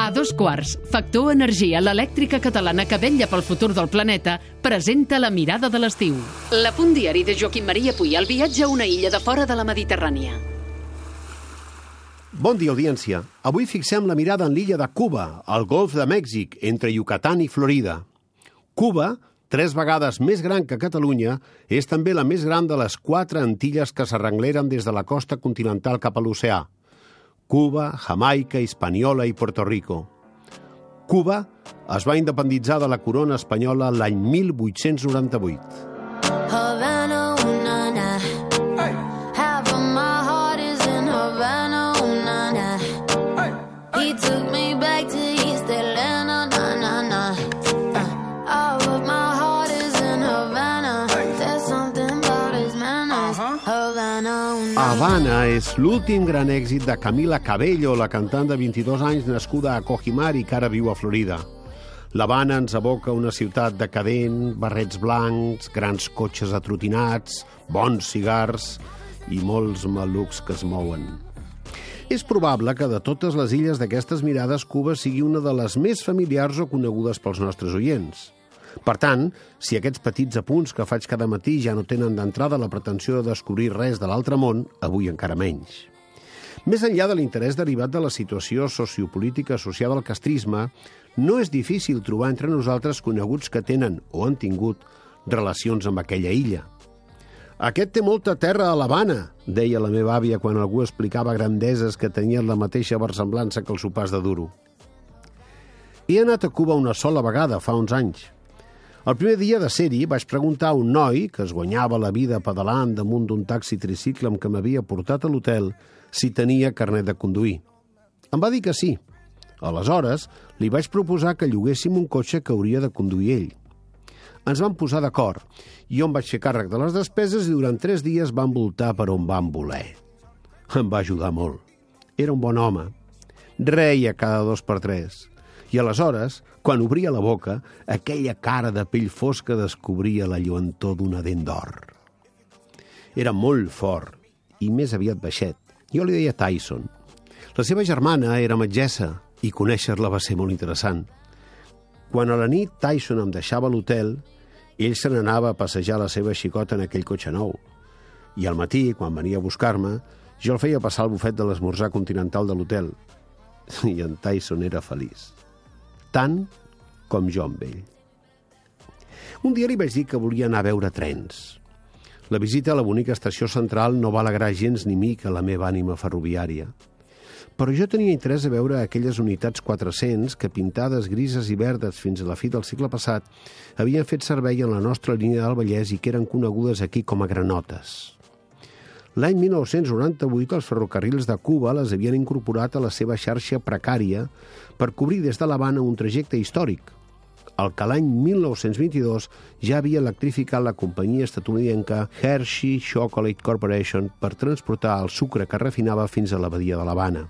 A dos quarts, Factor Energia, l'elèctrica catalana que vetlla pel futur del planeta, presenta la mirada de l'estiu. La punt diari de Joaquim Maria Puy, el viatge a una illa de fora de la Mediterrània. Bon dia, audiència. Avui fixem la mirada en l'illa de Cuba, al golf de Mèxic, entre Yucatán i Florida. Cuba, tres vegades més gran que Catalunya, és també la més gran de les quatre Antilles que s'arrengleren des de la costa continental cap a l'oceà. Cuba, Jamaica, Hispaniola i Puerto Rico. Cuba es va independitzar de la corona espanyola l'any 1898. Havana, és l'últim gran èxit de Camila Cabello, la cantant de 22 anys nascuda a Cojimar i que ara viu a Florida. L'Havana ens evoca una ciutat decadent, barrets blancs, grans cotxes atrotinats, bons cigars i molts malucs que es mouen. És probable que de totes les illes d'aquestes mirades, Cuba sigui una de les més familiars o conegudes pels nostres oients. Per tant, si aquests petits apunts que faig cada matí ja no tenen d'entrada la pretensió de descobrir res de l'altre món, avui encara menys. Més enllà de l'interès derivat de la situació sociopolítica associada al castrisme, no és difícil trobar entre nosaltres coneguts que tenen o han tingut relacions amb aquella illa. Aquest té molta terra a l'Havana, deia la meva àvia quan algú explicava grandeses que tenien la mateixa versemblança que el sopars de duro. He anat a Cuba una sola vegada, fa uns anys. El primer dia de ser-hi vaig preguntar a un noi que es guanyava la vida pedalant damunt d'un taxi tricicle amb què m'havia portat a l'hotel si tenia carnet de conduir. Em va dir que sí. Aleshores, li vaig proposar que lloguéssim un cotxe que hauria de conduir ell. Ens vam posar d'acord. Jo em vaig fer càrrec de les despeses i durant tres dies vam voltar per on vam voler. Em va ajudar molt. Era un bon home. Reia cada dos per tres. I aleshores, quan obria la boca, aquella cara de pell fosca descobria la lluentor d'una dent d'or. Era molt fort i més aviat baixet. Jo li deia Tyson. La seva germana era metgessa i conèixer-la va ser molt interessant. Quan a la nit Tyson em deixava l'hotel, ell se n'anava a passejar la seva xicota en aquell cotxe nou. I al matí, quan venia a buscar-me, jo el feia passar al bufet de l'esmorzar continental de l'hotel. I en Tyson era feliç. Tant com jo amb ell. Un dia li vaig dir que volia anar a veure trens. La visita a la bonica estació central no va alegrar gens ni mica la meva ànima ferroviària. Però jo tenia interès a veure aquelles unitats 400 que, pintades grises i verdes fins a la fi del segle passat, havien fet servei en la nostra línia del Vallès i que eren conegudes aquí com a granotes. L'any 1998 els ferrocarrils de Cuba les havien incorporat a la seva xarxa precària per cobrir des de l'Havana un trajecte històric, el que l'any 1922 ja havia electrificat la companyia estatunidenca Hershey Chocolate Corporation per transportar el sucre que refinava fins a la badia de l'Havana.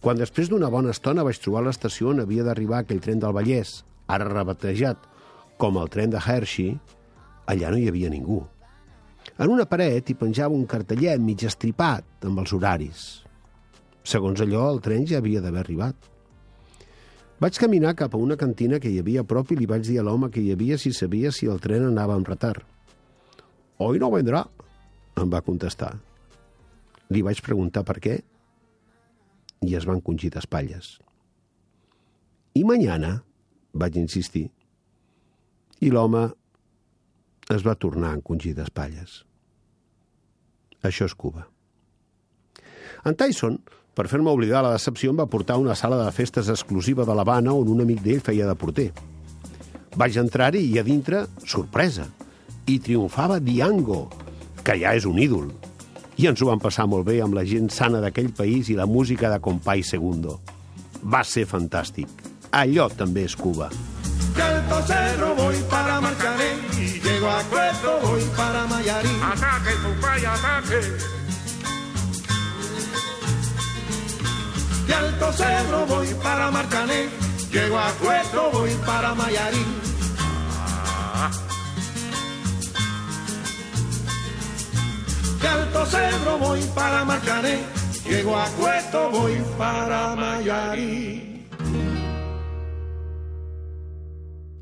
Quan després d'una bona estona vaig trobar l'estació on havia d'arribar aquell tren del Vallès, ara rebatejat com el tren de Hershey, allà no hi havia ningú. En una paret hi penjava un cartellet mig estripat amb els horaris. Segons allò, el tren ja havia d'haver arribat. Vaig caminar cap a una cantina que hi havia a prop i li vaig dir a l'home que hi havia si sabia si el tren anava amb retard. «Hoy no vendrà», em va contestar. Li vaig preguntar per què i es van encongir d'espatlles. «I mañana?» vaig insistir. I l'home es va tornar a encongir d'espatlles. Això és Cuba. En Tyson, per fer-me oblidar la decepció, em va portar a una sala de festes exclusiva de l'Havana on un amic d'ell feia de porter. Vaig entrar-hi i a dintre, sorpresa, i triomfava Diango, que ja és un ídol. I ens ho vam passar molt bé amb la gent sana d'aquell país i la música de Compay Segundo. Va ser fantàstic. Allò també és Cuba. Alto Cerro voy para Marcané llego a Cueto voy para Mayarín. Ataque, Compay, ataque. De Alto Cerro voy para Marcané, llego a Cueto voy para Mayarín. De Alto Cerro voy para Marcané, Llego a Cueto, voy para Mayarí.